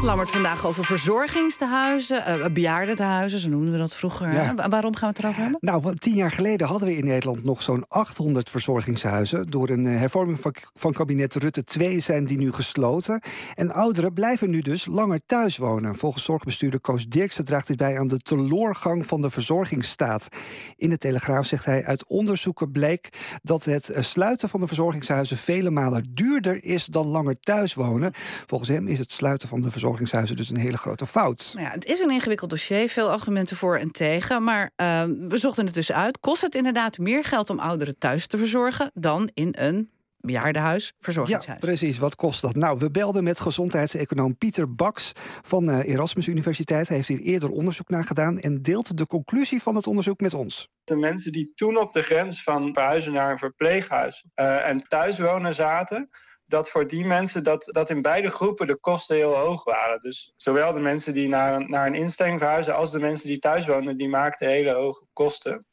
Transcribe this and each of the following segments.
Gaat Lammert vandaag over verzorgingstehuizen, uh, bejaardentehuizen, zo noemden we dat vroeger. Ja. Waarom gaan we het erover hebben? Nou, want tien jaar geleden hadden we in Nederland nog zo'n 800 verzorgingshuizen. Door een eh, hervorming van, van kabinet Rutte 2 zijn die nu gesloten. En ouderen blijven nu dus langer thuis wonen. Volgens zorgbestuurder Koos Dirksen draagt dit bij aan de teloorgang van de verzorgingsstaat. In de Telegraaf zegt hij: uit onderzoeken bleek dat het sluiten van de verzorgingshuizen vele malen duurder is dan langer thuis wonen. Volgens hem is het sluiten van de verzorgingshuizen dus een hele grote fout. Nou ja, het is een ingewikkeld dossier, veel argumenten voor en tegen. Maar uh, we zochten het dus uit. Kost het inderdaad meer geld om ouderen thuis te verzorgen dan in een bejaardenhuis, verzorgingshuis? Ja, precies. Wat kost dat? Nou, we belden met gezondheidseconoom Pieter Baks van uh, Erasmus Universiteit. Hij heeft hier eerder onderzoek naar gedaan en deelt de conclusie van het onderzoek met ons. De mensen die toen op de grens van verhuizen naar een verpleeghuis uh, en thuis wonen zaten, dat voor die mensen dat, dat in beide groepen de kosten heel hoog waren. Dus zowel de mensen die naar een, naar een instelling verhuizen als de mensen die thuis wonen, die maakten hele hoge kosten.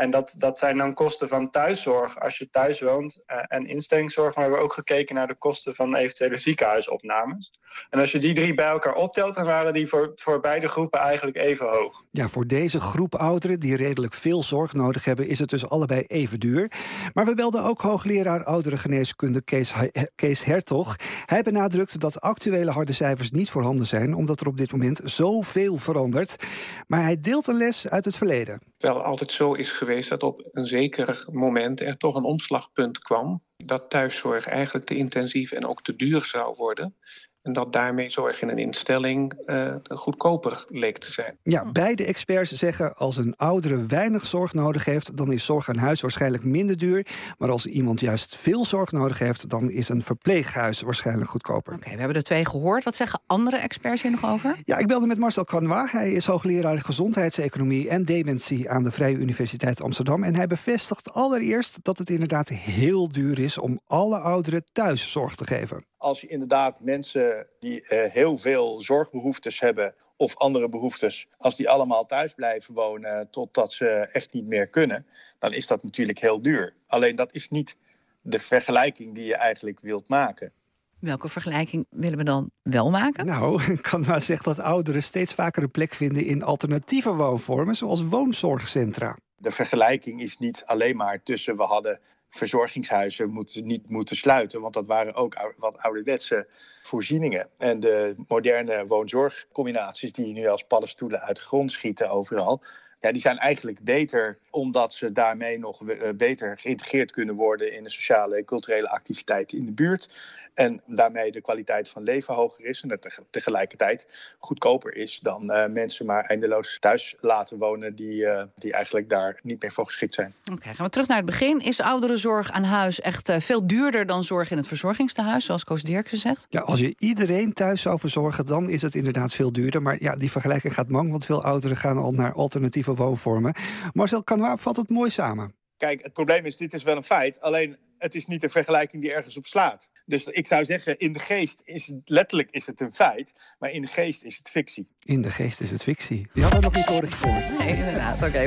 En dat, dat zijn dan kosten van thuiszorg als je thuis woont uh, en instellingszorg. Maar we hebben ook gekeken naar de kosten van eventuele ziekenhuisopnames. En als je die drie bij elkaar optelt, dan waren die voor, voor beide groepen eigenlijk even hoog. Ja, voor deze groep ouderen die redelijk veel zorg nodig hebben, is het dus allebei even duur. Maar we belden ook hoogleraar ouderengeneeskunde Kees, Kees Hertog. Hij benadrukt dat actuele harde cijfers niet voorhanden zijn, omdat er op dit moment zoveel verandert. Maar hij deelt een les uit het verleden. Wel altijd zo is geweest dat op een zeker moment er toch een omslagpunt kwam. Dat thuiszorg eigenlijk te intensief en ook te duur zou worden. En dat daarmee zorg in een instelling uh, goedkoper leek te zijn. Ja, beide experts zeggen als een oudere weinig zorg nodig heeft, dan is zorg aan huis waarschijnlijk minder duur. Maar als iemand juist veel zorg nodig heeft, dan is een verpleeghuis waarschijnlijk goedkoper. Oké, okay, we hebben er twee gehoord. Wat zeggen andere experts hier nog over? Ja, ik belde met Marcel Canois. Hij is hoogleraar gezondheidseconomie en dementie aan de Vrije Universiteit Amsterdam. En hij bevestigt allereerst dat het inderdaad heel duur is om alle ouderen thuis zorg te geven als je inderdaad mensen die uh, heel veel zorgbehoeftes hebben of andere behoeftes, als die allemaal thuis blijven wonen totdat ze echt niet meer kunnen, dan is dat natuurlijk heel duur. Alleen dat is niet de vergelijking die je eigenlijk wilt maken. Welke vergelijking willen we dan wel maken? Nou, Canva zegt dat ouderen steeds vaker een plek vinden in alternatieve woonvormen, zoals woonzorgcentra. De vergelijking is niet alleen maar tussen we hadden verzorgingshuizen moeten niet moeten sluiten, want dat waren ook wat ouderwetse voorzieningen. En de moderne woonzorgcombinaties die nu als paddenstoelen uit de grond schieten overal, ja, die zijn eigenlijk beter omdat ze daarmee nog beter geïntegreerd kunnen worden in de sociale en culturele activiteiten in de buurt. En daarmee de kwaliteit van leven hoger is en het tegelijkertijd goedkoper is dan uh, mensen maar eindeloos thuis laten wonen die, uh, die eigenlijk daar niet meer voor geschikt zijn. Oké, okay, gaan we terug naar het begin. Is ouderenzorg aan huis echt uh, veel duurder dan zorg in het verzorgingstehuis, zoals Koos Dirksen zegt? Ja, als je iedereen thuis zou verzorgen, dan is het inderdaad veel duurder. Maar ja, die vergelijking gaat mang, want veel ouderen gaan al naar alternatieve woonvormen. Marcel Canois vat het mooi samen. Kijk, het probleem is, dit is wel een feit. Alleen het is niet een vergelijking die ergens op slaat. Dus ik zou zeggen, in de geest is het letterlijk is het een feit, maar in de geest is het fictie. In de geest is het fictie. Die hadden we nog niet horen gehoord. Nee, inderdaad. Oké. Okay.